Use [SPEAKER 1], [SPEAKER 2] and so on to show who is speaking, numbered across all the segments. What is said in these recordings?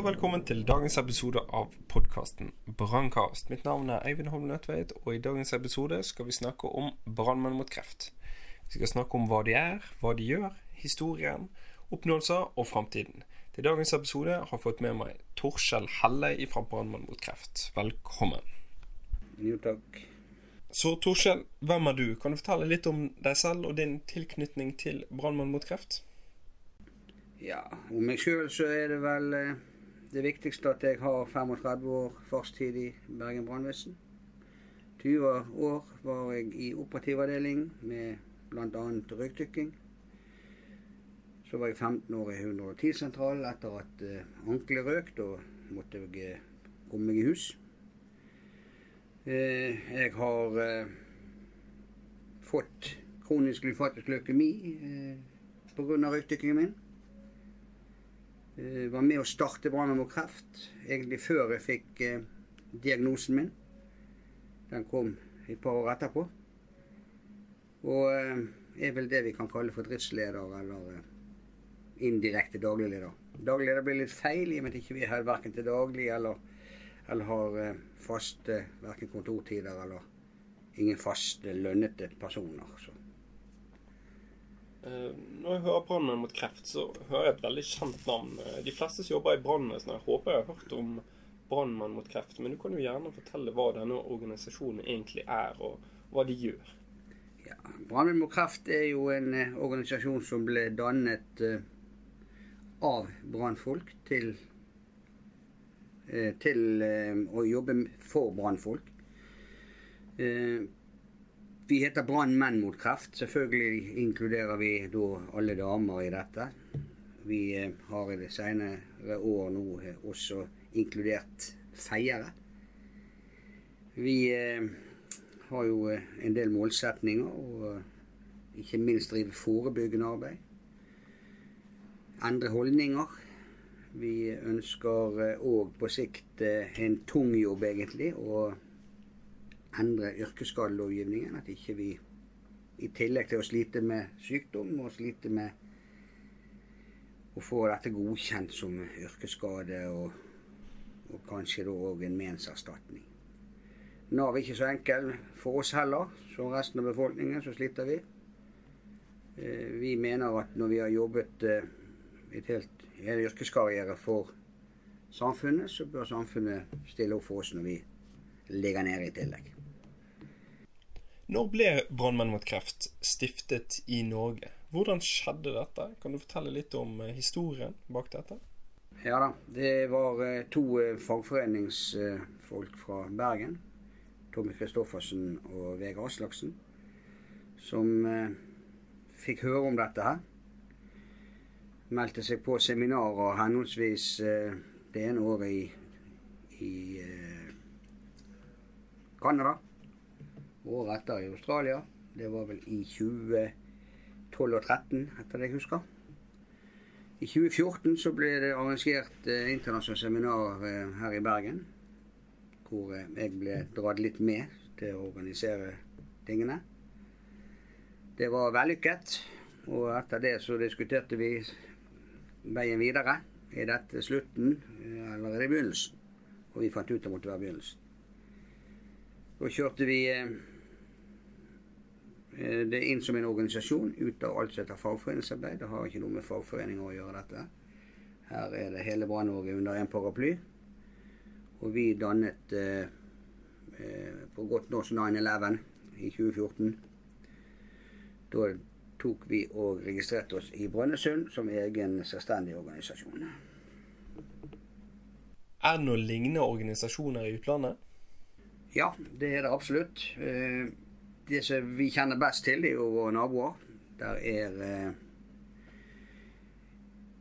[SPEAKER 1] og velkommen til dagens episode av podkasten Brannkast. Mitt navn er Eivind Holm Nødtveit, og i dagens episode skal vi snakke om brannmenn mot kreft. Vi skal snakke om hva de er, hva de gjør, historien, oppnåelser og framtiden. Til dagens episode har jeg fått med meg Torskjell Helle fra Brannmann mot kreft. Velkommen.
[SPEAKER 2] Jo, takk.
[SPEAKER 1] Så Torskjell, hvem er du? Kan du fortelle litt om deg selv og din tilknytning til Brannmann mot kreft?
[SPEAKER 2] Ja, om meg sjøl så er det vel eh, det viktigste at jeg har 35 år fartstid i Bergen brannvesen. 20 år var jeg i operativavdeling med bl.a. ryggdykking. Så var jeg 15 år i 110-sentralen etter at ankelet røk. Da måtte jeg uh, komme meg i hus. Uh, jeg har uh, fått kronisk lyfatisk leukemi pga. ryggdykkingen min. Uh, var med å starte Brann mot kreft egentlig før jeg fikk uh, diagnosen min. Den kom et par år etterpå. Og uh, er vel det vi kan kalle for driftsleder, eller indirekte daglig leder. Daglig leder blir litt feil, i og med at ikke vi er verken til daglig eller, eller har faste verken kontortider eller ingen faste lønnete personer. Så.
[SPEAKER 1] Eh, når jeg hører Brannmenn mot kreft, så hører jeg et veldig kjent navn. Eh, de fleste som jobber i brannvesenet, håper jeg har hørt om Brannmenn mot kreft. Men du kan jo gjerne fortelle hva denne organisasjonen egentlig er, og hva de gjør.
[SPEAKER 2] Ja, Brannmenn mot kreft er jo en eh, organisasjon som ble dannet av brannfolk til, til å jobbe for brannfolk. Vi heter Brannmenn mot kreft. Selvfølgelig inkluderer vi da alle damer i dette. Vi eh, har i de senere år nå eh, også inkludert feiere. Vi eh, har jo en del målsetninger, og ikke minst drive forebyggende arbeid. Endre holdninger. Vi ønsker òg på sikt en tung jobb, egentlig. og endre yrkesskadelovgivningen. At ikke vi i tillegg til å slite med sykdom, må slite med å få dette godkjent som yrkesskade, og, og kanskje da òg en menserstatning. Nav er ikke så enkel for oss heller. Som resten av befolkningen så sliter vi. Eh, vi mener at når vi har jobbet eh, et helt, en yrkeskarriere for samfunnet, så bør samfunnet stille opp for oss når vi ligger nede i tillegg.
[SPEAKER 1] Når ble Brannmenn mot kreft stiftet i Norge? Hvordan skjedde dette? Kan du fortelle litt om eh, historien bak dette?
[SPEAKER 2] Ja da. Det var eh, to eh, fagforeningsfolk fra Bergen, Tommy Christoffersen og Vegard Aslaksen, som fikk høre om dette her. Meldte seg på seminarer henholdsvis det ene året i, i Canada året etter i Australia. Det var vel i 2012 og 2013, etter det jeg husker. I 2014 så ble det arrangert eh, internasjonalt seminar eh, her i Bergen. Hvor eh, jeg ble dratt litt med til å organisere tingene. Det var vellykket. Og etter det så diskuterte vi veien videre. Er dette slutten, eh, eller er det begynnelsen? Og vi fant ut det måtte være begynnelsen. Da kjørte vi eh, Eh, det er inn som en organisasjon ut av alt som heter fagforeningsarbeid. Det har ikke noe med fagforeninger å gjøre, dette. Her er det hele Brann-Norge under én paraply. Og vi dannet eh, eh på godt norsk 9-11 i 2014. Da tok vi og registrerte oss i Brønnøysund som egen selvstendig organisasjon.
[SPEAKER 1] Er det noen lignende organisasjoner i utlandet?
[SPEAKER 2] Ja, det er det absolutt. Eh, det som vi kjenner best til, er jo våre naboer. Der er eh,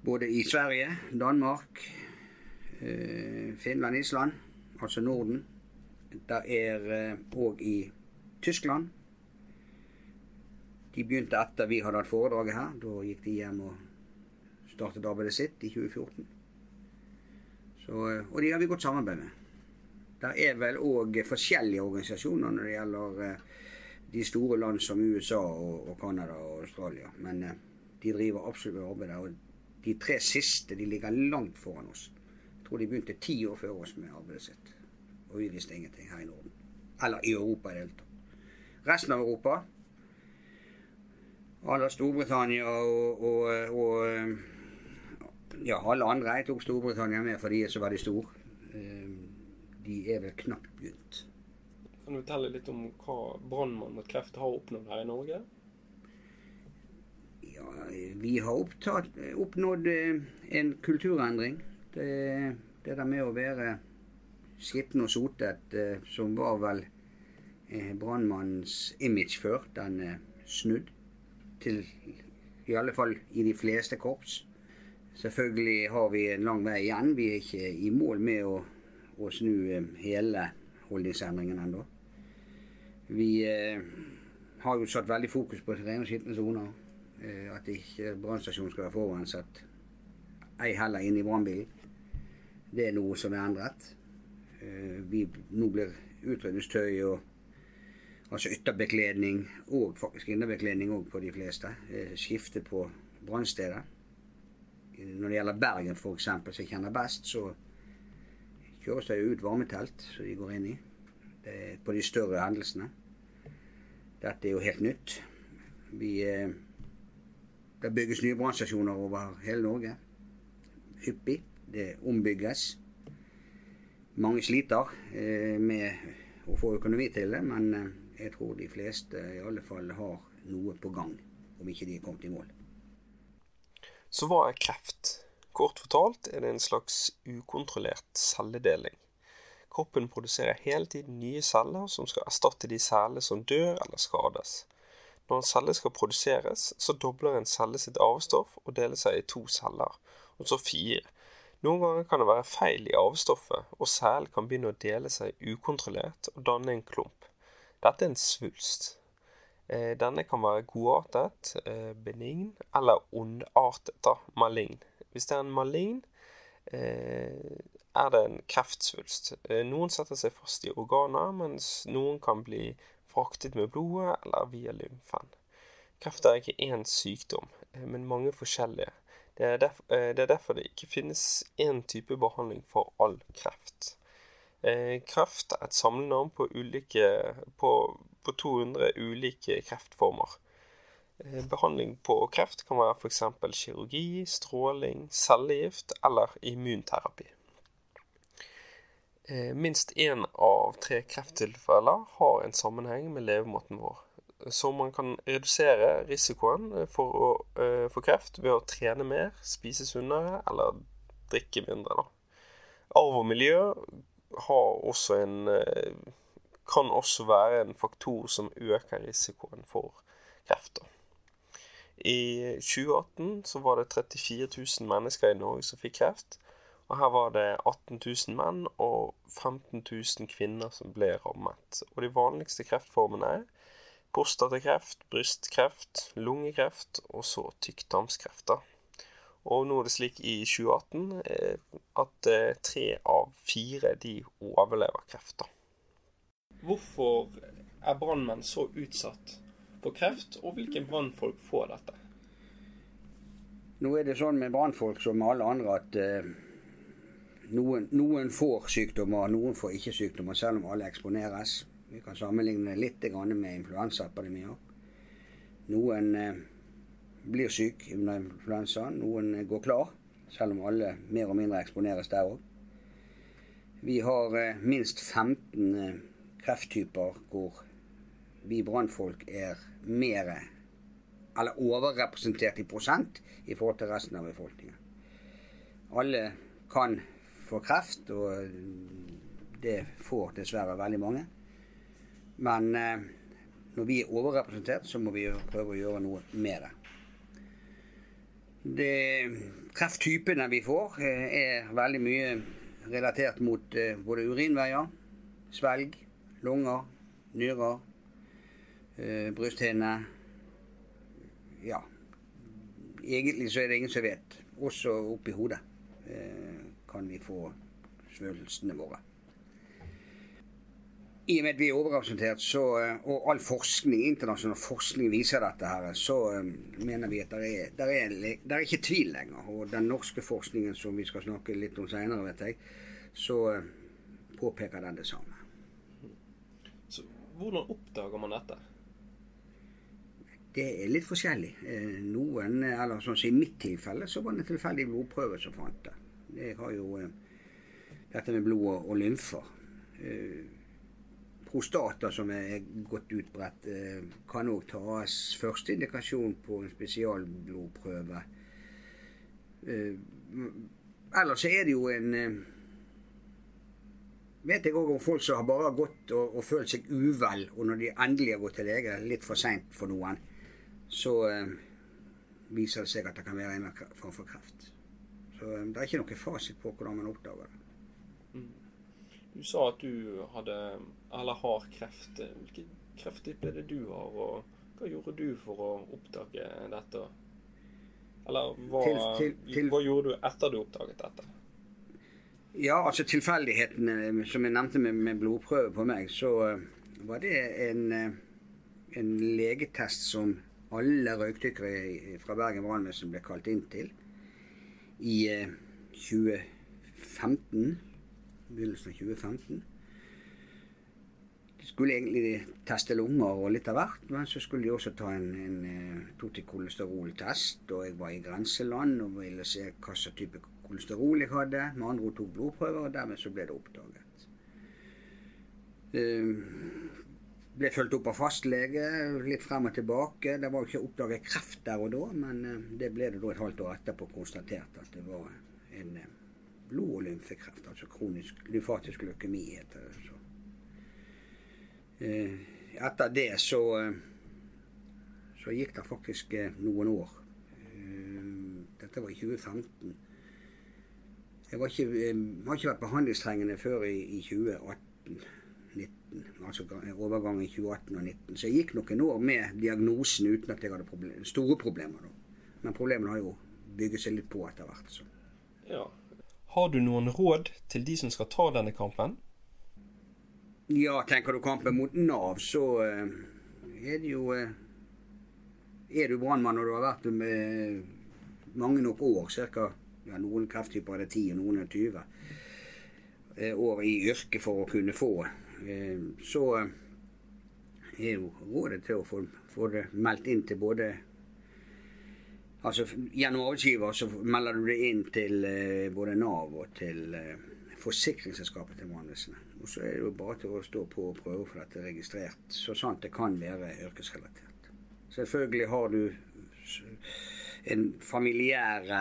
[SPEAKER 2] både i Sverige, Danmark, eh, Finland, Island, altså Norden. Der er òg eh, i Tyskland. De begynte etter vi hadde hatt foredraget her. Da gikk de hjem og startet arbeidet sitt i 2014. Så, eh, og de har vi godt samarbeid med. Der er vel òg forskjellige organisasjoner når det gjelder eh, de store land som USA og, og Canada og Australia. Men eh, de driver absolutt arbeid der. Og de tre siste de ligger langt foran oss. Jeg tror de begynte ti år før oss med arbeidet sitt. Og vi visste ingenting her i Norden. Eller i Europa i det hele tatt. Resten av Europa, alle Storbritannia og, og, og ja, alle andre Jeg tok Storbritannia med fordi de er så veldig store. Eh, de er vel knapt begynt.
[SPEAKER 1] Kan du fortelle litt om hva Brannmann mot kreft har oppnådd her i Norge?
[SPEAKER 2] Ja, vi har opptatt, oppnådd eh, en kulturendring. Det, det der med å være skitten og sotet, eh, som var vel brannmannens image før, den er snudd til i alle fall i de fleste korps. Selvfølgelig har vi en lang vei igjen. Vi er ikke i mål med å, å snu eh, hele holdningsendringen ennå. Vi eh, har jo satt veldig fokus på rene og skitne soner. Eh, at ikke brannstasjonen skal være forurenset. Ei heller inne i brannbilen. Det er noe som er endret. Eh, vi, nå blir utrydningstøy og Altså ytterbekledning og faktisk innerbekledning òg på de fleste. Skifte på brannstedet. Når det gjelder Bergen f.eks., som jeg kjenner best, så kjøres det ut varmetelt som de går inn i. På de større hendelsene. Dette er jo helt nytt. Vi, eh, det bygges nye brannstasjoner over hele Norge. Hyppig. Det ombygges. Mange sliter eh, med å få økonomi til det, men jeg tror de fleste i alle fall har noe på gang, om ikke de er kommet i mål.
[SPEAKER 1] Så hva er kreft? Kort fortalt er det en slags ukontrollert celledeling. Kroppen produserer hele tiden nye celler som skal erstatte de cellene som dør eller skades. Når en celle skal produseres, så dobler en celle sitt arvestoff og deler seg i to celler, og så fire. Noen ganger kan det være feil i arvestoffet, og cellen kan begynne å dele seg ukontrollert og danne en klump. Dette er en svulst. Eh, denne kan være godartet, eh, benign eller ondartet, malign. Hvis det er en malign, eh, er det en kreftsvulst. Noen setter seg fast i organer, mens noen kan bli fraktet med blodet eller via lymfen. Kreft er ikke én sykdom, men mange forskjellige. Det er, derfor, det er derfor det ikke finnes én type behandling for all kreft. Eh, kreft er et samlenavn på, ulike, på, på 200 ulike kreftformer. Eh, behandling på kreft kan være f.eks. kirurgi, stråling, cellegift eller immunterapi. Eh, minst én av tre krefttilfeller har en sammenheng med levemåten vår. Så man kan redusere risikoen for, å, få kreft ved å trene mer, spise sunnere eller drikke mindre. Da. Arv og miljø også en eh, kan også være en faktor som øker risikoen for kreft. I 2018 så var det 34 000 mennesker i Norge som fikk kreft. Og her var det 18 000 menn og 15 000 kvinner som ble rammet. Og de vanligste kreftformene er prostatakreft, brystkreft, lungekreft og så tykktarmskreft. Og nå er det slik i 2018 eh, at eh, tre av fire de overlever kreft. Hvorfor er brannmenn så utsatt for kreft, og hvilke brannfolk får dette?
[SPEAKER 2] Nå er det sånn med brannfolk som med alle andre at uh, noen, noen, får sykdommer, noen får ikke sykdommer, selv om alle eksponeres. Vi kan sammenligne litt med influensaepidemier. Noen eh, blir syk under influensa, Noen går klar, selv om alle mer og mindre eksponeres der òg. Vi har eh, minst 15 eh, krefttyper hvor vi brannfolk er mer eller overrepresentert i prosent i forhold til resten av befolkningen. Alle kan få kreft, og det får dessverre veldig mange. Men eh, når vi er overrepresentert, så må vi prøve å gjøre noe med det. Det krefttypene vi får, eh, er veldig mye relatert mot eh, både urinveier, svelg, lunger, nyrer, eh, brysthinne. Ja. Egentlig så er det ingen som vet. Også oppi hodet kan vi få svulstene våre. I og med at vi er overrepresentert, så, eh, og all forskning, internasjonal forskning viser dette, her, så um, mener vi at det er, der er, der er, ikke tvil lenger. Og den norske forskningen som vi skal snakke litt om senere, vet jeg, så uh, påpeker den det samme.
[SPEAKER 1] Så Hvordan oppdager man dette?
[SPEAKER 2] Det er litt forskjellig. Eh, noen, eller sånn som I mitt tilfelle så var det en tilfeldig blodprøve som fant det. Jeg har jo eh, dette med blod og lymfer. Eh, prostata som er godt utbredt, eh, kan òg tas første indikasjon på en spesialblodprøve. Ellers er det jo en Vet jeg òg om folk som har bare gått og, og, følt seg uvel, og når de endelig har gått til lege, litt for seint for noen, så eh, viser det seg at det kan være en form for kreft. Så det er ikke noe fasit på hvordan man oppdager det.
[SPEAKER 1] Du sa at du hadde, eller har kreft. Hvilken krefttype er det du har, og hva gjorde du for å oppdage dette? Eller hva, til, til, til, hva gjorde du etter du oppdaget dette?
[SPEAKER 2] Ja, altså tilfeldighetene som jeg nevnte med, med blodprøve på meg, så uh, var det en, en legetest som alle røykdykkere fra Bergen brannvesen ble kalt inn til i uh, 2015 begynnelsen av 2015. De skulle egentlig teste lunger og litt av hvert, men så skulle de også ta en, en, totikolesteroltest. eh, kolesteroltest. Og jeg var i grenseland og ville se hva slags type kolesterol jeg hadde. Med andre ord tok blodprøver, og dermed så ble det oppdaget. Ble fulgt opp av fastlege litt frem og tilbake. Det var jo ikke oppdaget kreft der og da, men uh, det ble det da et halvt år etterpå konstatert at det var en uh, blod- og lymfekreft, altså kronisk lymfatisk leukemi, heter det. Så. Eh, etter det så, eh, så gikk det faktisk eh, noen år. Dette var i 2015. Jeg ikke, har ikke vært behandlingstrengende før i, i 2018. 19, altså overgangen i 2018 og 2019. Så jeg gikk noen år med diagnosen uten at jeg hadde problem, store problemer. Da. Men problemene har jo bygget seg litt på etter hvert. Så.
[SPEAKER 1] Ja, har du noen råd til de som skal ta denne kampen?
[SPEAKER 2] Ja, tenker du kampen mot Nav, så uh, er det jo uh, Er du brannmann og du har vært med mange nok år, ca. Ja, noen krefttyper er det 10 og noen er 20 uh, år i yrket for å kunne få, så er jo rådet til å få, få det meldt inn til både Altså Gjennom arbeidsgiver så melder du det inn til eh, både Nav og til eh, forsikringsselskapet til brannvesenet. Og så er det jo bare til å stå på og prøve å få dette registrert, så sant det kan være yrkesrelatert. Selvfølgelig har du en familiære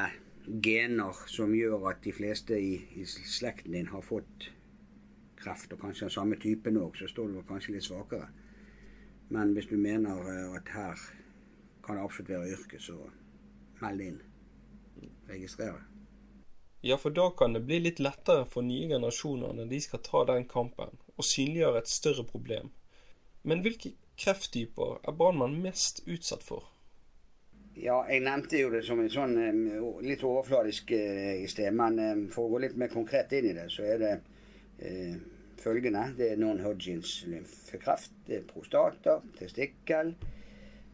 [SPEAKER 2] gener som gjør at de fleste i, i slekten din har fått kreft, og kanskje den samme typen òg, så står du kanskje litt svakere. Men hvis du mener eh, at her kan det absolutt være yrke, så meld inn. Registrere.
[SPEAKER 1] Ja, for da kan det bli litt lettere for nye generasjoner når de skal ta den kampen, og synliggjøre et større problem. Men hvilke krefttyper er brannmann mest utsatt for?
[SPEAKER 2] Ja, jeg nevnte jo det som en sånn litt overfladisk eh, i sted. Men eh, for å gå litt mer konkret inn i det, så er det eh, følgende. Det er non-Hodgins lymfekreft. Det er prostata, testikkel,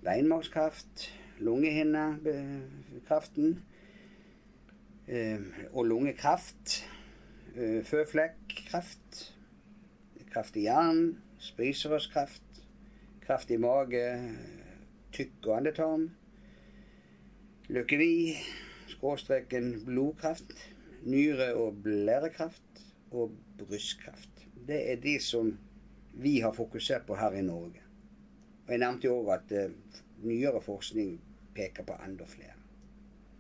[SPEAKER 2] beinmargskreft, lungehinnekreften eh, og lungekreft. Eh, føflekkreft, kreft i hjernen, spiserørskreft, kreft i mage, tykk- og endetarm, leukemi, skråstreken blodkreft, nyre- og blærekreft og brystkreft. Det er de som vi har fokusert på her i Norge. Og Jeg nevnte jo òg at uh, nyere forskning peker på enda flere.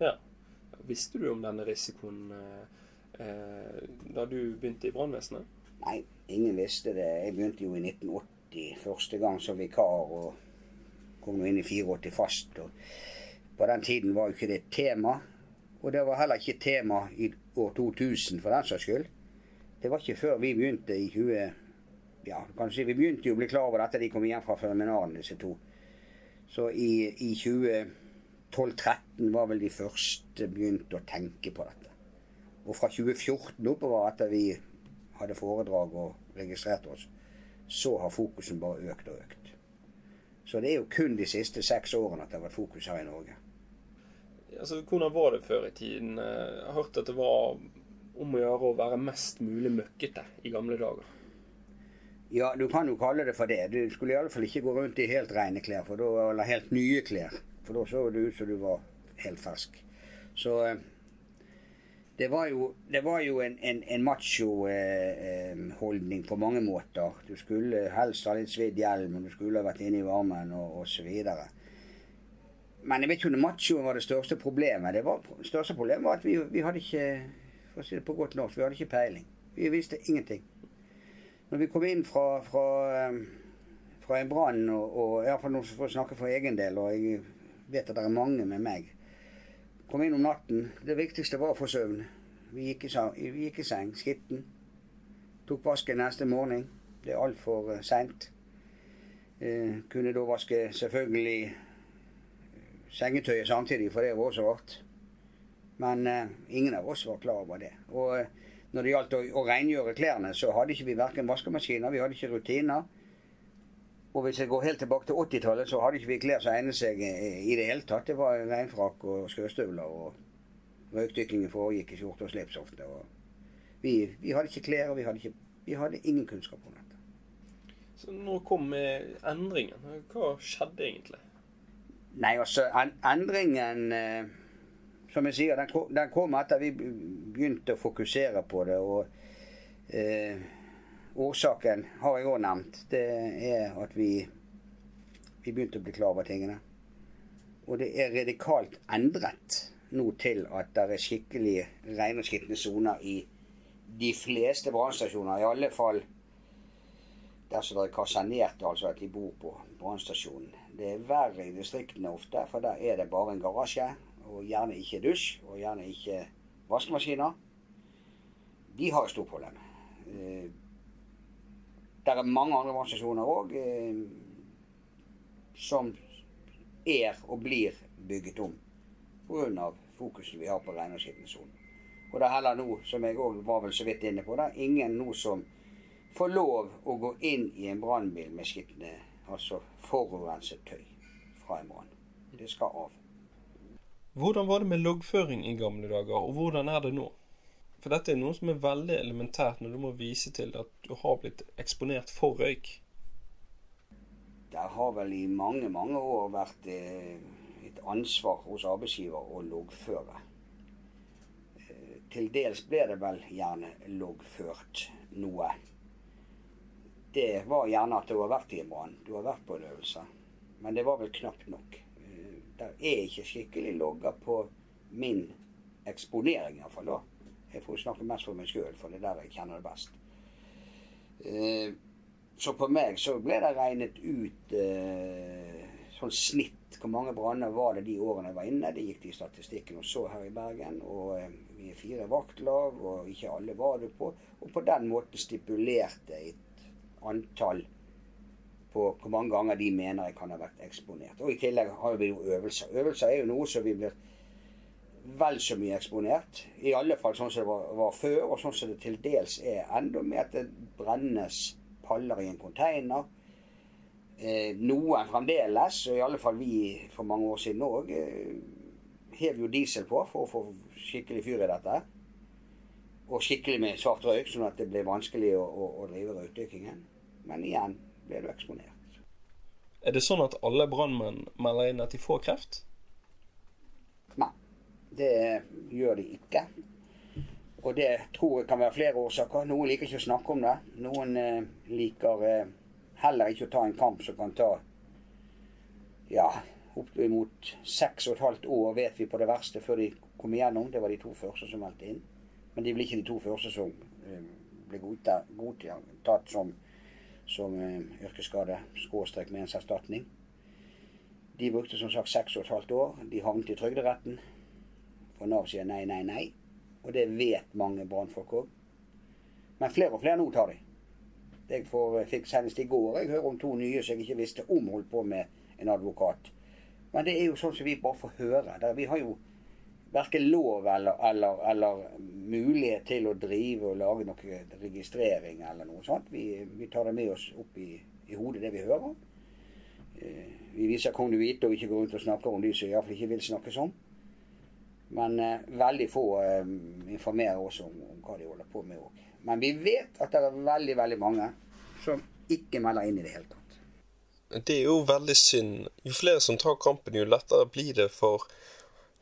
[SPEAKER 1] Ja. Visste du om denne risikoen uh, da du begynte i brannvesenet?
[SPEAKER 2] Nei, ingen visste det. Jeg begynte jo i 1980 første gang som vikar, og kom nå inn i 84 fast. og På den tiden var jo ikke det et tema. Og det var heller ikke tema i år 2000 for den saks skyld. Det var ikke før vi begynte i 20... Ja, kanskje vi begynte jo å bli klar over dette de kom hjem fra fenomenalen, disse to. Så i, i 2012-2013 var vel de første begynte å tenke på dette. Og fra 2014 oppover, etter vi hadde foredrag og registrerte oss, så har fokusen bare økt og økt. Så det er jo kun de siste seks årene at det har vært fokus her i Norge.
[SPEAKER 1] Altså, Hvordan var det før i tiden? Jeg har hørt at det var om å gjøre å være mest mulig møkkete i gamle dager.
[SPEAKER 2] Ja, du kan jo kalle det for det. Du skulle iallfall ikke gå rundt i helt rene klær, da, eller helt nye klær. For da så det ut som du var helt fersk. Så eh, det var jo, det var jo en, en, en macho-holdning eh, på mange måter. Du skulle helst ha litt svidd hjelm, du skulle ha vært inne i varmen og osv. Men jeg vet ikke om machoen var det største problemet. Det var, største problemet var at vi, vi hadde ikke for å si det på godt norsk, vi hadde ikke peiling. Vi visste ingenting. Når vi kom inn fra, fra, fra en brann, og, og iallfall som får snakke for egen del, og jeg vet at det er mange med meg Kom inn om natten. Det viktigste var å få søvn. Vi gikk i, vi gikk i seng, skitten. Tok vasken neste morgen. Det er altfor uh, seint. Eh, kunne da vaske selvfølgelig sengetøyet samtidig, for det var også rart. Men eh, ingen av oss var klar over det. Og eh, når det gjaldt å, å rengjøre klærne, så hadde ikke vi verken vaskemaskiner, vi hadde ikke rutiner. Og hvis jeg går helt tilbake til 80-tallet, så hadde ikke vi klær som egnet seg eh, i det hele tatt. Det var regnfrakk og skøstøvler, og røykdykkingen foregikk i skjorte og slips ofte. Og vi, vi, hadde ikke klær, og vi hadde, ikke, vi hadde ingen kunnskap om dette.
[SPEAKER 1] Så når kom endringen? Hva skjedde egentlig?
[SPEAKER 2] Nei, altså, endringen eh, som jeg sier, den kom, den kom, etter vi begynte å fokusere på det. Og eh, årsaken har jeg òg nevnt. Det er at vi, vi begynte å bli klar over tingene. Og det er radikalt endret nå til at det er skikkelig rene og skitne soner i de fleste brannstasjoner. I alle fall dersom det er kasanert, altså at de bor på brannstasjonen. Det er verre i distriktene ofte, for der er det bare en garasje og gjerne ikke dusj, og gjerne ikke vaskemaskiner, de har et stort problem. Eh, det er mange andre brannstasjoner òg eh, som er og blir bygget om pga. fokuset vi har på ren og skitten sone. Og det er heller nå, som jeg òg var vel så vidt inne på, det er ingen nå som får lov å gå inn i en brannbil med skitne, altså forurenset tøy fra en brann. Det skal av.
[SPEAKER 1] Hvordan var det med loggføring i gamle dager, og hvordan er det nå? For dette er noe som er veldig elementært når du må vise til at du har blitt eksponert for røyk.
[SPEAKER 2] Det har vel i mange, mange år vært eh, et ansvar hos arbeidsgiver å loggføre. Eh, til dels ble det vel gjerne loggført noe. Det var gjerne at du har vært i en brann, du har vært på en øvelse. Men det var vel knapt nok det er ikke skikkelig logger på min eksponering, iallfall. da. Jeg får snakke mest for meg sjøl, for det er der jeg kjenner det best. Eh, så på meg så ble det regnet ut eh, sånn snitt. Hvor mange branner var det de årene jeg var inne? Det gikk de statistikken og så her i Bergen. Og eh, vi er fire vaktlag, og ikke alle var det på. Og på den måten stipulerte et antall på hvor mange ganger de mener jeg kan ha vært eksponert. Og i tillegg har vi jo øvelser. Øvelser er jo noe som vi blir vel så mye eksponert. I alle fall sånn som det var, var før, og sånn som det til dels er enda med at det brennes paller i en container. Eh, noen fremdeles, og i alle fall vi for mange år siden òg, eh, hev jo diesel på for å få skikkelig fyr i dette. Og skikkelig med svart røyk, sånn at det ble vanskelig å, å, å drive røykdykkingen. Men igjen, blir du eksponert.
[SPEAKER 1] Er det sånn at alle brannmenn melder inn at de får kreft?
[SPEAKER 2] Nei, det gjør de ikke. Og det tror jeg kan være flere årsaker. Noen liker ikke å snakke om det. Noen eh, liker eh, heller ikke å ta en kamp som kan ta ja, oppimot seks og et halvt år, vet vi på det verste, før de kom igjennom. Det var de to første som meldte inn. Men de blir ikke de to første som eh, ble godtatt som som eh, yrkesskade skråstrek erstatning. De brukte som sagt seks og et halvt år. De havnet i Trygderetten. For Nav sier nei, nei, nei. Og det vet mange brannfolk òg. Men flere og flere nå tar de. Jeg får, eh, fikk senest i går jeg hører om to nye som jeg ikke visste om holdt på med en advokat. Men det er jo sånn som vi bare får høre. Der, vi har jo verken lov eller, eller, eller, mulighet til å drive og lage noe registrering eller noe sånt. Vi, vi tar det med oss opp i, i hodet, det vi hører. Eh, vi viser konduite og ikke går rundt og snakker om de som iallfall ikke vil snakkes om. Men eh, veldig få eh, informerer oss om, om, hva de holder på med òg. Men vi vet at det er veldig, veldig mange som ikke melder inn i det hele tatt.
[SPEAKER 3] Det er jo veldig synd. Jo flere som tar kampen, jo lettere blir det for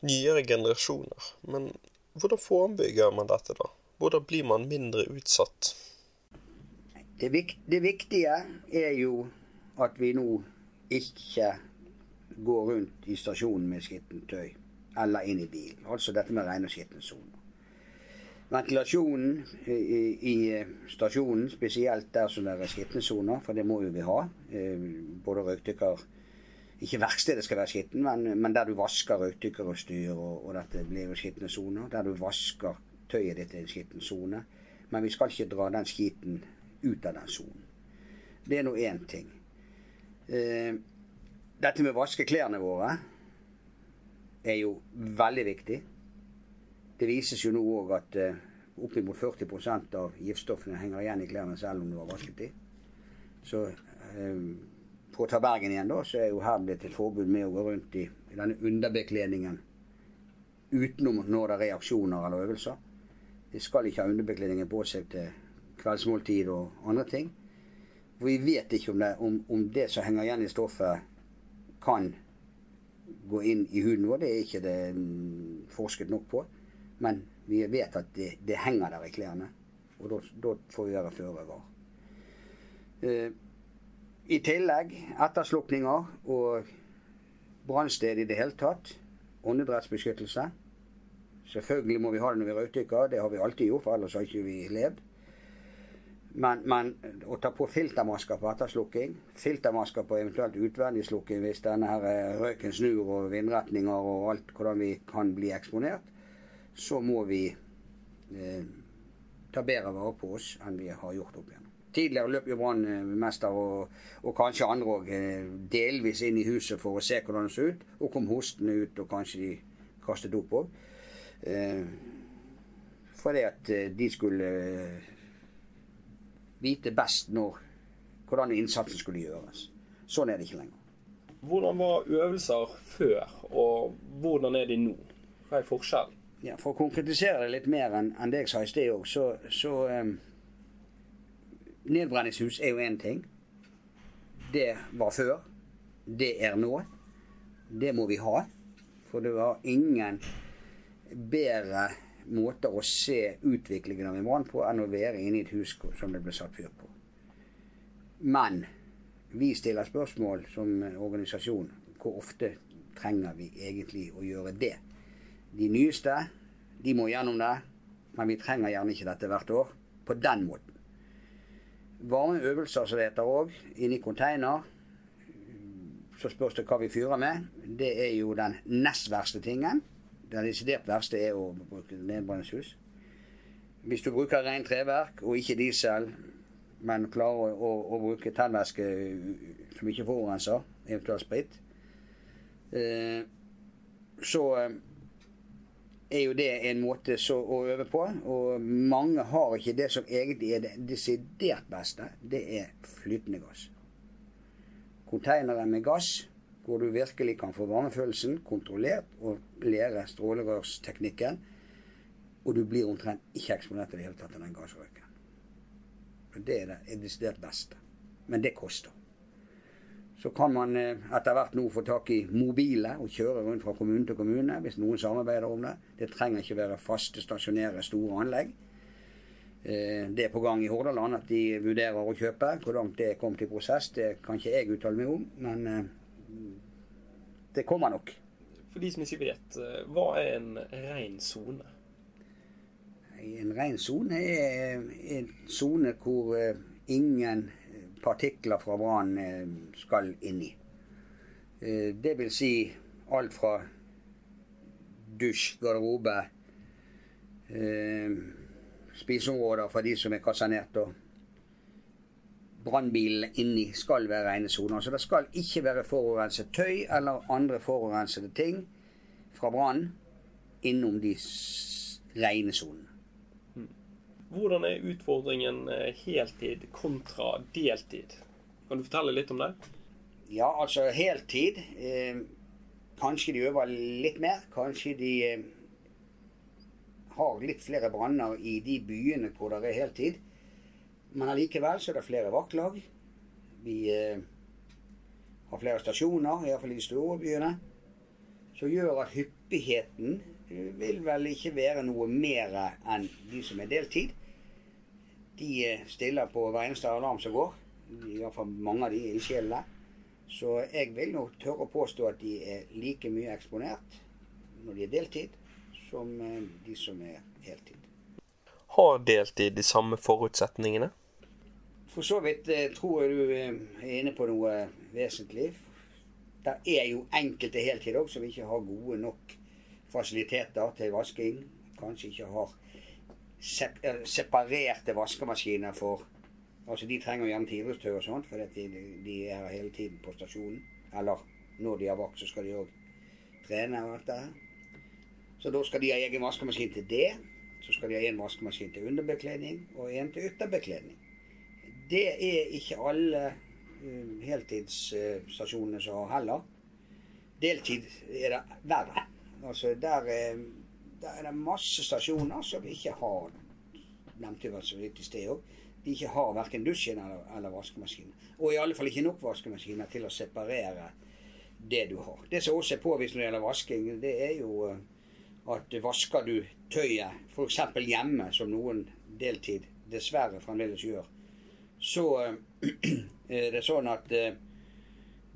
[SPEAKER 3] nyere generasjoner. Men hvordan forebygger man dette, da? Hvordan blir man mindre utsatt?
[SPEAKER 2] Det, vik det viktige er jo at vi nå ikke går rundt i stasjonen med skittent tøy eller inn i bilen. Altså dette med rene skittensoner. Ventilasjonen i, stasjonen, spesielt der som det er skitne for det må jo vi ha. Eh, både røykdykker Ikke verkstedet skal være skitten, men, men, der du vasker røykdykkerutstyr og, og dette blir jo skitne soner. Der du vasker tøyet ditt i en skitten sone. Men vi skal ikke dra den skiten ut av den sonen. Det er nå én ting. Eh, dette med å vaske klærne våre er jo veldig viktig. Det vises jo nå òg at eh, oppimot 40 av giftstoffene henger igjen i klærne selv om du har vasket de. Så uh, på å ta Bergen igjen, da, så er jo her blitt et forbud med å gå rundt i, i denne underbekledningen utenom når det er reaksjoner eller øvelser. De skal ikke ha underbekledningen på seg til kveldsmåltid og andre ting. For vi vet ikke om det, om, om det som henger igjen i stoffet, kan gå inn i huden vår. Det er ikke det mm, forsket nok på. Men vi vet at det, det henger der i klærne. Og da får vi være føre var. Uh, I tillegg etterslukninger og brannsted i det hele tatt. Åndedrettsbeskyttelse. Selvfølgelig må vi ha det når vi røykdykker. Det har vi alltid gjort, for ellers har ikke vi levd. Men, men, å ta på filtermasker på etterslukking, filtermasker på eventuelt utvendig slukking hvis denne her eh, røyken snur og vindretninger og alt hvordan vi kan bli eksponert, så må vi eh, ta bedre vare på oss enn vi har gjort opp igjen. Tidligere løp jo brannmester og, og, kanskje andre òg eh, delvis inn i huset for å se hvordan det så ut, og kom hostende ut, og kanskje de kastet opp òg. Eh, fordi at eh, de skulle eh, vite best når, hvordan innsatsen skulle gjøres. Sånn er det ikke lenger.
[SPEAKER 1] Hvordan var øvelser før, og hvordan er de nå? Hva er forskjellen?
[SPEAKER 2] Ja, For å konkretisere det litt mer enn det jeg sa i sted òg, så, så um, Nedbrenningshus er jo én ting. Det var før. Det er nå. Det må vi ha. For det var ingen bedre måte å se utviklingen av en brann på enn å være inne i et hus som det ble satt fyr på. Men vi stiller spørsmål som organisasjon hvor ofte trenger vi egentlig å gjøre det? De nyeste de må gjennom det, men vi trenger gjerne ikke dette hvert år på den måten. Varme øvelser, som det heter òg, inni container. Så spørs det hva vi fyrer med. Det er jo den nest verste tingen. Den desidert verste er å bruke nedbrenningshus. Hvis du bruker rent treverk og ikke diesel, men klarer å, å, å bruke tennvæske som ikke forurenser, eventuelt sprit, eh, så eh, er jo det en måte å øve på. Og mange har ikke det som egentlig er det desidert beste. Det er flytende gass. Konteinere med gass hvor du virkelig kan få varmefølelsen kontrollert og lære strålerørsteknikken. Og du blir omtrent ikke eksponert i det hele tatt av den gassrøyken. Det er det desidert beste. Men det koster. Så kan man eh, etter hvert nå få tak i mobile og kjøre rundt fra kommune til kommune hvis noen samarbeider om det. Det trenger ikke være faste, stasjonære, store anlegg. Eh, det er på gang i Hordaland at de vurderer å kjøpe. Hvor langt det er kommet i prosess, det kan ikke jeg uttale meg om. Men eh, det kommer nok.
[SPEAKER 1] For de som ikke vet, hva er en ren sone?
[SPEAKER 2] En ren sone er en sone hvor ingen partikler fra brannen eh, skal inn i. Eh, det vil si alt fra dusj, garderobe, eh, spiseområder for de som er kasernert. og Brannbilen inni skal være rene soner. Så det skal ikke være forurenset tøy eller andre forurensede ting fra brannen innom de rene sonene.
[SPEAKER 3] Hvordan er utfordringen eh, heltid kontra deltid? Kan du fortelle litt om det?
[SPEAKER 2] Ja, altså heltid. Eh, kanskje de øver litt mer. Kanskje de eh, har litt flere branner i de byene hvor det er heltid. Men allikevel så er det flere vaktlag. Vi eh, har flere stasjoner, iallfall i de store byene. Som gjør at hyppigheten eh, vil vel ikke være noe mer enn de som er deltid. De eh, stiller på hver eneste alarm som går. I hvert fall mange av de ildsjelene. Så jeg vil nå tørre å påstå at de er like mye eksponert når de er deltid, som eh, de som er heltid.
[SPEAKER 3] Har deltid de samme forutsetningene?
[SPEAKER 2] For så vidt eh, tror jeg du er inne på noe vesentlig. Det er jo enkelte heltid òg som ikke har gode nok fasiliteter til vasking. Kanskje ikke har separerte vaskemaskiner for Altså De trenger gjerne tidligstøy og sånt, for de, de er hele tiden på stasjonen. Eller når de har vakt, så skal de òg trene og alt det her. Så da skal de ha egen vaskemaskin til det. Så skal de ha en vaskemaskin til underbekledning og en til ytterbekledning. Det er ikke alle uh, heltidsstasjonene som har heller. Deltid er det verre. Altså der, eh, der er det masse stasjoner som ikke har Nevnte jo så vidt i sted òg. De ikke har verken dusjen eller, eller vaskemaskin. Og i alle fall ikke nok vaskemaskiner til å separere det du har. Det som også er påvist når det gjelder vasking, det er jo eh, at vasker du tøyet f.eks. hjemme, som noen deltid dessverre fremdeles gjør, så eh, er det sånn at eh,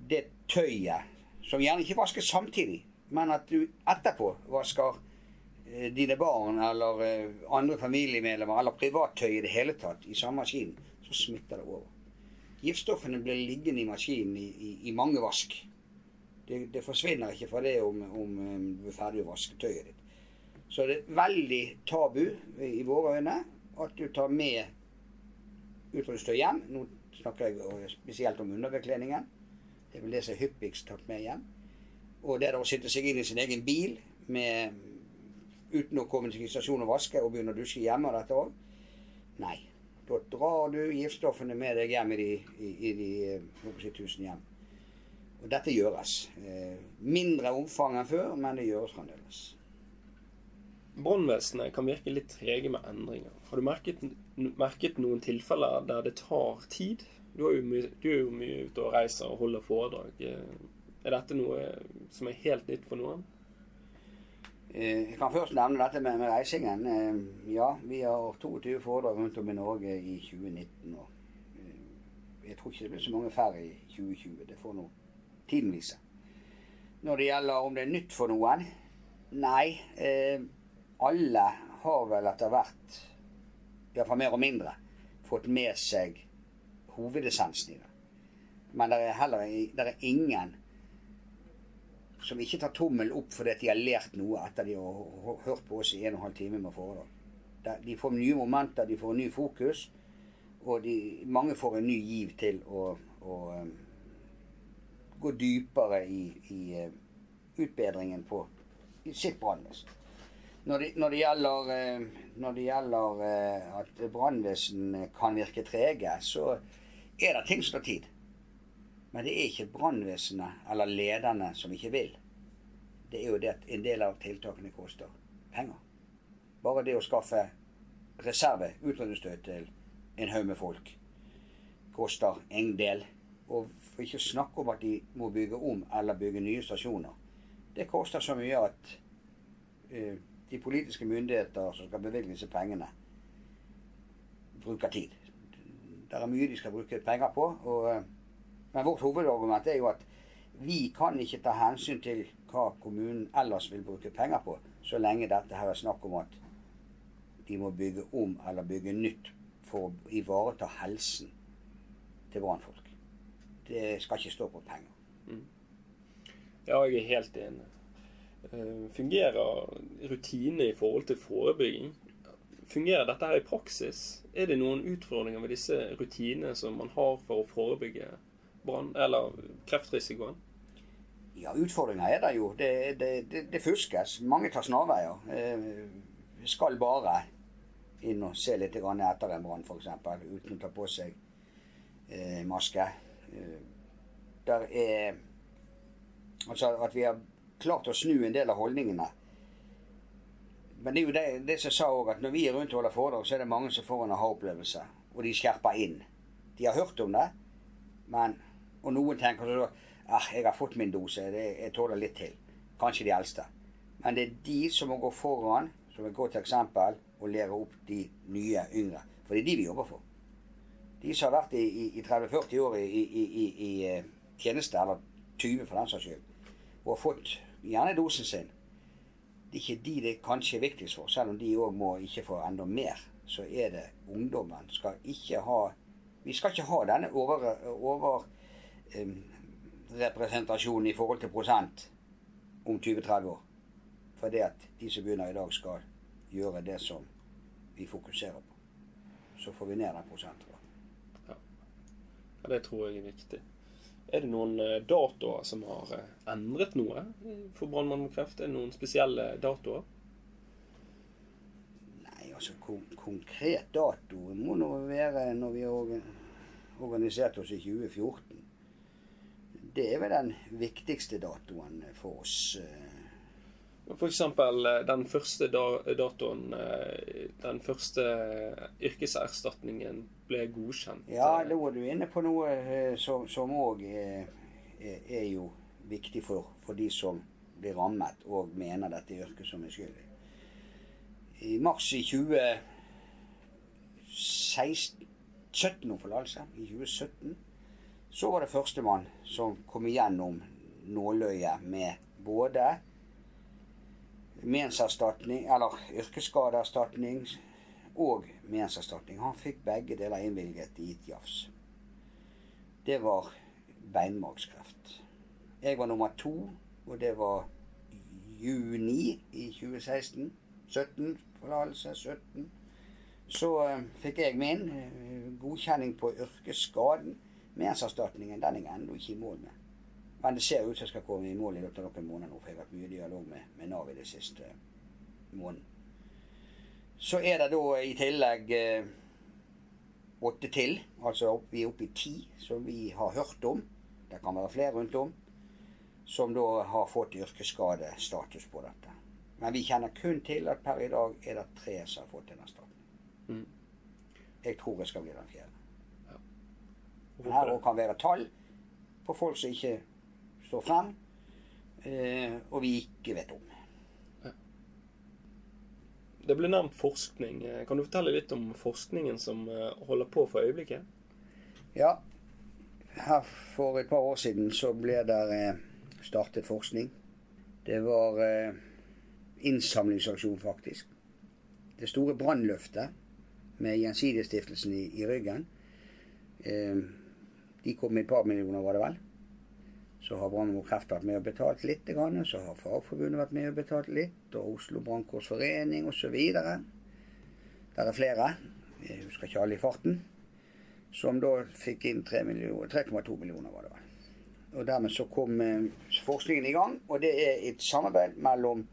[SPEAKER 2] det tøyet, som gjerne ikke vaskes samtidig, men at du etterpå vasker dine barn eller eh, andre familiemedlemmer eller privattøy i det hele tatt i samme maskin, så smitter det over. Giftstoffene blir liggende i maskinen i, i, i mange vask. Det, det forsvinner ikke fra det om, om eh, du er ferdig å vaske tøyet ditt. Så det er veldig tabu i våre øyne at du tar med utrustning hjem. Nå snakker jeg eh, spesielt om underbekledningen. Det er vel det som er hyppigst tatt med hjem. Og det å sitte seg inn i sin egen bil med, uten å komme til stasjonen og vaske og begynne å dusje hjemme og dette òg. Nei. Da drar du giftstoffene med deg hjem i de, i, i de si, tusen hjem. Og dette gjøres. Eh, mindre omfang enn før, men det gjøres fremdeles.
[SPEAKER 3] Brannvesenet kan virke litt trege med endringer. Har du merket, merket noen tilfeller der det tar tid? Du, er jo mye, du er jo mye ute og reiser og holder foredrag. Eh, Er dette noe som er helt nytt for noen?
[SPEAKER 2] Eh, Jeg kan først nevne dette med, med reisingen. Eh, Ja, vi har 22 foredrag rundt om i Norge i 2019. Og eh, jeg tror ikke det blir så mange færre i 2020. Det får nå tiden vise. Når det gjelder om det er nytt for noen Nei. Eh, alle har vel etter hvert, iallfall mer og mindre, fått med seg hovedessensen i det. Men det er heller det er ingen som ikke tar tommel opp fordi de har lært noe etter de har hørt på oss i en og en halv time med foredrag. De- får nye momenter, de får ny fokus, og de, mange får en ny giv til å, å um, gå dypere i, i uh, utbedringen på sitt brannvesen. Når når det gjelder, uh, når det gjelder uh, at brannvesen kan virke trege, så er det ting som tar tid. Men det er ikke brannvesenet eller lederne som ikke vil. Det er jo det at en del av tiltakene koster penger. Bare det å skaffe reserve, utrydningsstøt til en haug med folk, koster en del. Og for ikke å snakke om at de må bygge om eller bygge nye stasjoner. Det koster så mye at eh, de politiske myndigheter som skal bevilge disse pengene, bruker tid. Det er mye de skal bruke penger på. og eh, men vårt hovedargument er jo at vi kan ikke ta hensyn til hva kommunen ellers vil bruke penger på, så lenge dette her er snakk om at de må bygge om eller bygge nytt for å ivareta helsen til brannfolk. Det skal ikke stå på penger.
[SPEAKER 3] Ja, jeg er helt enig. Eh, Fungerer rutinene i forhold til forebygging? Fungerer dette her i praksis? Er det noen utfordringer ved disse rutinene som man har for å forebygge brann, eller kreftrisikoen?
[SPEAKER 2] Ja, utfordringer er det jo. Det, det, det, det fuskes. Mange tar snarveier. Eh, skal bare inn og se litt etter en brann, f.eks. Uten å ta på seg eh, maske. Eh, der er Altså at vi har klart å snu en del av holdningene. Men det er jo det, det som sa òg, at når vi er rundt og holder foredrag, så er det mange som får en aha-opplevelse. Og de skjerper inn. De har hørt om det, men Og noen tenker sånn ah, jeg har fått min dose, det, jeg tåler litt til. Kanskje de eldste. Men det er de som må gå foran som et godt eksempel og lære opp de nye yngre. For det er de vi jobber for. De som har vært i, i, i 30-40 år i, i, eh, tjeneste, eller 20 for den saks skyld, og har fått gjerne dosen sin. Det er ikke de det kanskje er viktigst for, selv om de òg må ikke få enda mer. Så er det ungdommen skal ikke ha Vi skal ikke ha denne over, over, um, i forhold til prosent om 20-30 år. For det at de som begynner i dag, skal gjøre det som vi fokuserer på. Så får vi ned den prosenten.
[SPEAKER 1] Ja. ja, det tror jeg er viktig. Er det noen eh, datoer som har eh, endret noe for brannmann med kreft? Er det noen spesielle datoer?
[SPEAKER 2] Nei, altså kon konkret dato må nå være når vi organiserte oss i 2014. Det er vel den viktigste datoen for oss. Eh.
[SPEAKER 1] F.eks. den første datoen, den første yrkeserstatningen ble godkjent.
[SPEAKER 2] Ja, da var du inne på noe som òg er, er, jo viktig for, for, de som blir rammet og mener dette er yrket som er skyld i. I mars i 2016 17 om forlatelse. I 2017 så var det førstemann som kom igjennom nåløyet med både menserstatning, eller yrkesskadeerstatning og menserstatning. Han fikk begge deler innvilget i et jafs. Det var beinmargskreft. Jeg var nummer to, og det var juni i 2016. 17, forlatelse 17. Så uh, fikk jeg min uh, godkjenning på yrkesskaden. Menserstatningen den er jeg ennå ikke i mål med. Men det ser ut som jeg skal komme i mål i løpet av noen måneder nå, for jeg har vært mye dialog med, med Nav i det siste måneden. Så er det da i tillegg eh, åtte til, altså opp, vi er oppe i ti som vi har hørt om. Det kan være flere rundt om. Som da har fått yrkesskadestatus på dette. Men vi kjenner kun til at per i dag er det tre som har fått en erstatning. Mm. Jeg tror jeg skal bli den fjerde. Her òg kan være tall på folk som ikke står frem, eh, og vi ikke vet om.
[SPEAKER 1] Det ble nevnt forskning. Kan du fortelle litt om forskningen som eh, holder på for øyeblikket?
[SPEAKER 2] Ja. Her for et par år siden så ble det eh, startet forskning. Det var eh, innsamlingsaksjon, faktisk. Det store brannløftet med Gjensidigestiftelsen i, i ryggen. De kom med et par millioner, var det vel. Så har Brann og kreft vært med og betalt litt. Så har Fagforbundet vært med og betalt litt. Og Oslo Brannkorsforening osv. Der er flere, jeg husker ikke alle i farten, som da fikk inn 3,2 millioner, millioner, var det vel. Og dermed så kom eh, forskningen i gang. Og det er et samarbeid mellom,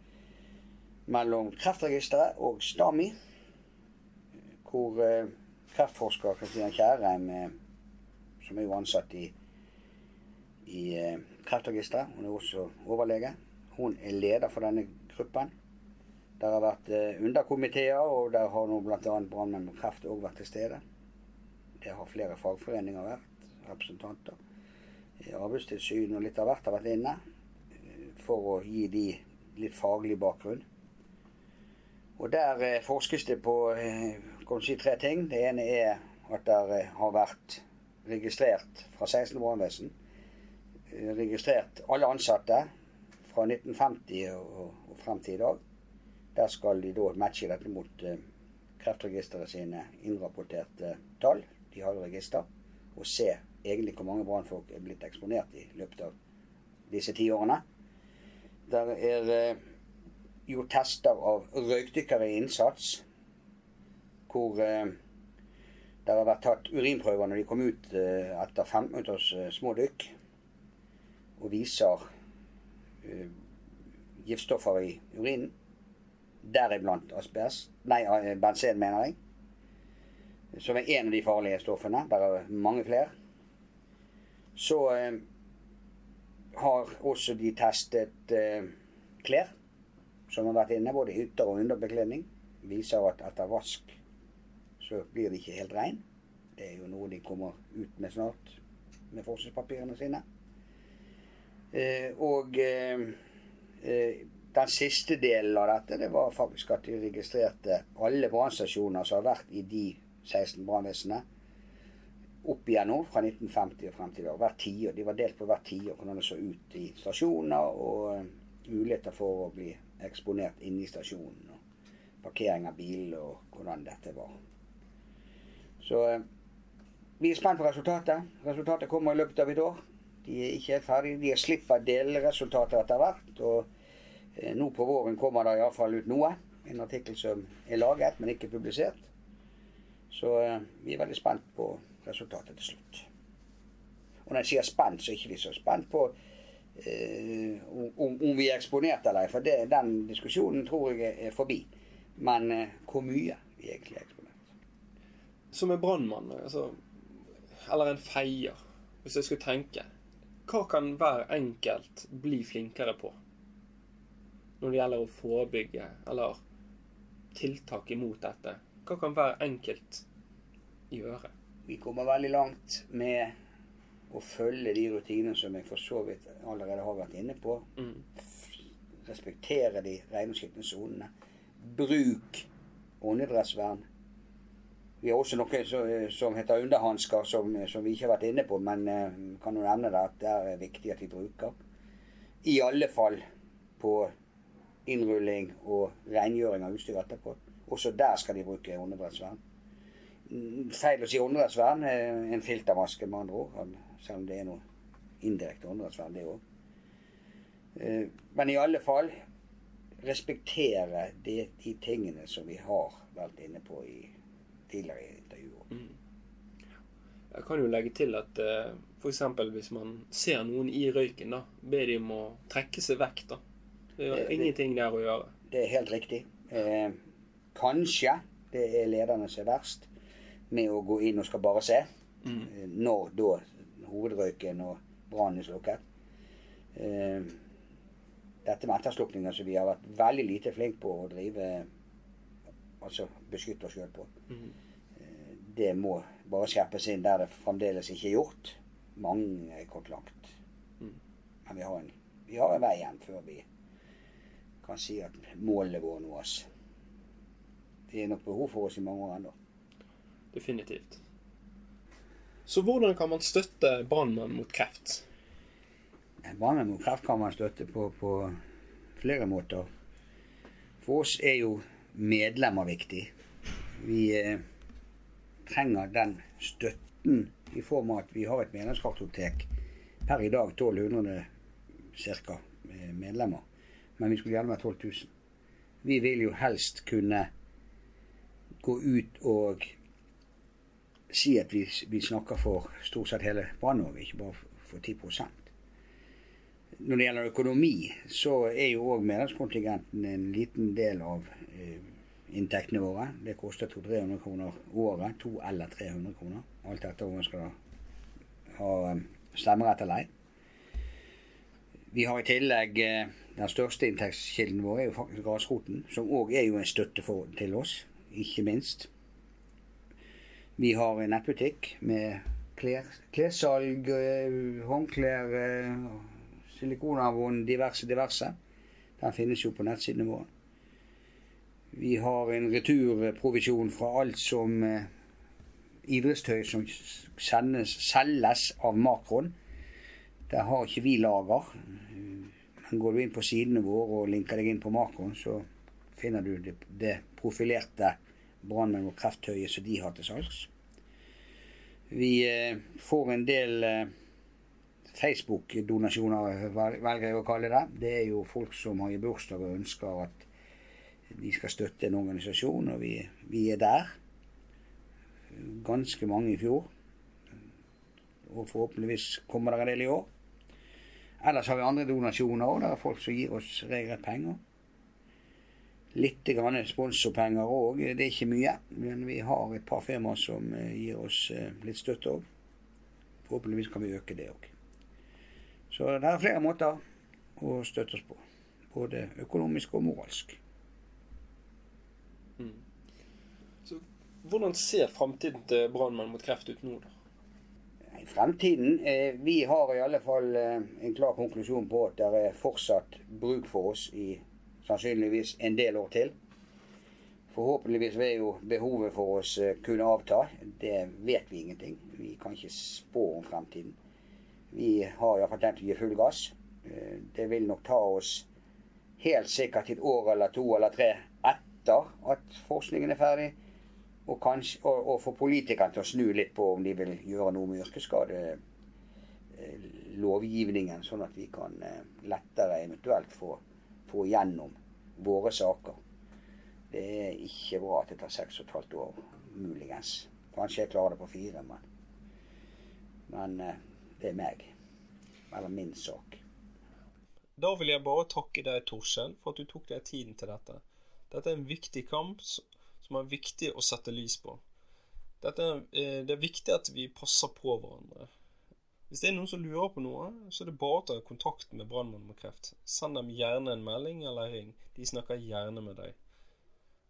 [SPEAKER 2] mellom Kreftregisteret og STAMI, hvor eh, kreftforsker Kristian Kjærheim, eh, som er jo ansatt i i eh, Kreftregisteret. Hun er også overlege. Hun er leder for denne gruppen. Der har vært eh, underkomiteer, og der har nå bl.a. brannmenn med kreft òg vært til stede. Det har flere fagforeninger vært, representanter. Arbeidstilsynet og litt av hvert har vært inne eh, for å gi de litt faglig bakgrunn. Og der eh, forskes det på eh, si tre ting. Det ene er at det eh, har vært registrert fra 16 brannvesen registrert alle ansatte fra 1950 og, og frem til i dag. Der skal de da matche dette mot uh, Kreftregisteret sine innrapporterte tall. De har register. Og se egentlig hvor mange brannfolk er blitt eksponert i løpet av disse ti årene. Der er uh, gjort tester av røykdykkere i innsats. Hvor uh, det har vært tatt urinprøver når de kom ut etter 15 minutters små dykk og viser eh, giftstoffer i urinen. Deriblant asbest Nei, bensin, mener jeg. Som er en av de farlige stoffene. Det er mange flere. Så eh, har også de testet eh, klær som har vært inne, både i hytter og underbekledning. Viser at etter vask så blir det ikke helt rein. Det er jo noe de kommer ut med snart med forskningspapirene sine. Eh, og eh, eh, den siste delen av dette det var faktisk at de registrerte alle brannstasjoner som har vært i de 16 brannvesenene opp igjennom fra 1950 og frem til i dag. Hvert tiår. De var delt på hvert tiår hvordan det så ut i stasjoner, og uh, muligheter for å bli eksponert inne i stasjonen. Og parkering av biler og hvordan dette var. Så uh, vi er spent på resultatet. Resultatet kommer i løpet av et år. De er ikke ferdige. De har slipper delresultater etter hvert. Og uh, nå på våren kommer det iallfall ut noe. En artikkel som er laget, men ikke publisert. Så vi er veldig spent på resultatet til slutt. Og når jeg sier spent, så er ikke vi så spent på eh, om, om, vi er eksponert eller ei, for det, den diskusjonen tror jeg er forbi. Men eh, hvor mye vi egentlig er eksponert.
[SPEAKER 1] Som en brannmann, altså, eller en feier, hvis jeg skulle tenke Hva kan hver enkelt bli flinkere på? Når det gjelder å forebygge eller tiltak imot dette. Hva kan hver enkelt gjøre?
[SPEAKER 2] Vi kommer veldig langt med å følge de rutinene som jeg for så vidt allerede har vært inne på.
[SPEAKER 1] Mm.
[SPEAKER 2] Respektere de rene og skitne sonene. Bruk åndedrettsvern. Vi har også noe som heter underhansker, som, som, vi ikke har vært inne på, men uh, kan jo nevne det at det er viktig at de bruker. I alle fall på innrulling og rengjøring av utstyr etterpå. Også der skal de bruke åndedrettsvern feil å si åndedrettsvern. En filtermaske, med andre ord. Selv om det er noe indirekte åndedrettsvern, det òg. Eh, men i alle fall respektere de, de, tingene som vi har vært inne på i tidligere intervjuer.
[SPEAKER 1] Mm. Jeg kan jo legge til at uh, eh, f.eks. hvis man ser noen i røyken, da, be de om å trekke seg vekk. da. Det er det, ingenting der å gjøre.
[SPEAKER 2] Det er helt riktig. Eh, kanskje det er lederne som er verst med å gå inn og skal bare se.
[SPEAKER 1] Mm.
[SPEAKER 2] Eh, når da hovedrøyken og brannen er slukket. Eh, dette med etterslukninger som vi har vært veldig lite flinke på å drive Altså beskytte oss sjøl på.
[SPEAKER 1] Mm.
[SPEAKER 2] Det må bare skjerpes inn der det fremdeles ikke er gjort. Mange er kommet langt.
[SPEAKER 1] Mm.
[SPEAKER 2] Men vi har, en, vi har en vei igjen før vi kan si at målene våre nås. Det er nok behov for oss i mange år ennå.
[SPEAKER 1] Definitivt. Så hvordan kan man støtte brannmenn mot kreft?
[SPEAKER 2] Brannmenn mot kreft kan man støtte på, på, flere måter. For oss er jo medlemmer viktig. Vi eh, trenger den støtten i form av at vi har et medlemskartotek. Per i dag 1200 ca. Eh, medlemmer. Men vi skulle gjerne vært 12 000. Vi vil jo helst kunne gå ut og si at vi, vi, snakker for stort sett hele Brann-Norge, ikke bare for 10% Når det gjelder økonomi, så er jo òg medlemskontingenten en liten del av eh, inntektene våre. Det koster 200-300 kroner året. 200 eller 300 kroner. Alt etter om man skal ha um, stemmerett eller ei. Vi har i tillegg eh, den største inntektskilden vår er jo faktisk grasroten, som òg er jo en støtte for, til oss, ikke minst. Vi har en nettbutikk med klessalg, eh, håndklær, silikonavånd, diverse, diverse. Den finnes jo på nettsidene våre. Vi har en returprovisjon fra alt som eh, idrettstøy som sendes, selges av Makron. Der har ikke vi lager. Men går du inn på sidene våre og linker deg inn på Makron, så finner du det, det profilerte brannmenn og krefttøyet som de har til salgs. Vi eh, får en del eh, Facebook-donasjoner, velger jeg å kalle det. Det er jo folk som har i bursdag og ønsker at de skal støtte en organisasjon, og vi, vi er der. Ganske mange i fjor. Og forhåpentligvis kommer det en del i år. ellers har vi andre donasjoner òg. Det er folk som gir oss regelrett penger. Litt grann sponsorpenger òg. Det er ikke mye. Men vi har et par firmaer som eh, gir oss eh, litt støtte òg. Forhåpentligvis kan vi øke det òg. Så det er flere måter å støtte oss på. Både økonomisk og moralsk.
[SPEAKER 1] Mm. Så hvordan ser framtiden til Brannmenn mot kreft ut nå, da?
[SPEAKER 2] I fremtiden eh, Vi har i alle fall eh, en klar konklusjon på at det er fortsatt bruk for oss i sannsynligvis en del år til. Forhåpentligvis vil jo behovet for oss eh, kunne avta. Det vet vi ingenting. Vi kan ikke spå om fremtiden. Vi har iallfall tenkt å gi full gass. Eh, det vil nok ta oss helt sikkert et år eller to eller tre etter at forskningen er ferdig. Og, kanskje, og, og få politikerne til å snu litt på om de vil gjøre noe med yrkesskadelovgivningen, sånn at vi kan eh, lettere eventuelt få, få gjennom våre saker. Det er ikke bra at det tar seks og et halvt år, muligens. Kanskje jeg klarer det på fire, men, men eh, det er meg. Eller min sak.
[SPEAKER 1] Da vil jeg bare takke deg, Torskjell, for at du tok deg tiden til dette. Dette er en viktig kamp som er viktig å sette lys på. Dette, eh, det er viktig at vi passer på hverandre. Hvis det er noen som lurer på noe, så er det bare å ta kontakt med Brannmannen med kreft. Send dem gjerne en melding eller ring. De snakker gjerne med deg.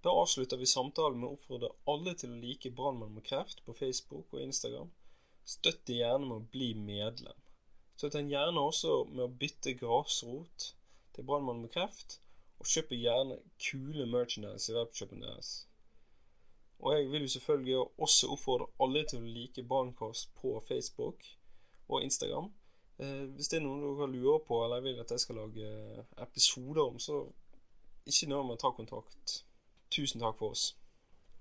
[SPEAKER 1] Da avslutter vi samtalen med å oppfordre alle til å like Brannmannen med kreft på Facebook og Instagram. Støtt de gjerne med å bli medlem. Støtt den gjerne også med å bytte grasrot til Brannmannen med kreft, og kjøpe gjerne kule merchandise i webshopen deres. Og jeg vil jo selvfølgelig også oppfordre alle til å like Brannkast på Facebook og Instagram. Eh, hvis det er noen dere lurer på eller vil at jeg skal lage episoder om, så ikke nøl med å ta kontakt. Tusen takk for oss.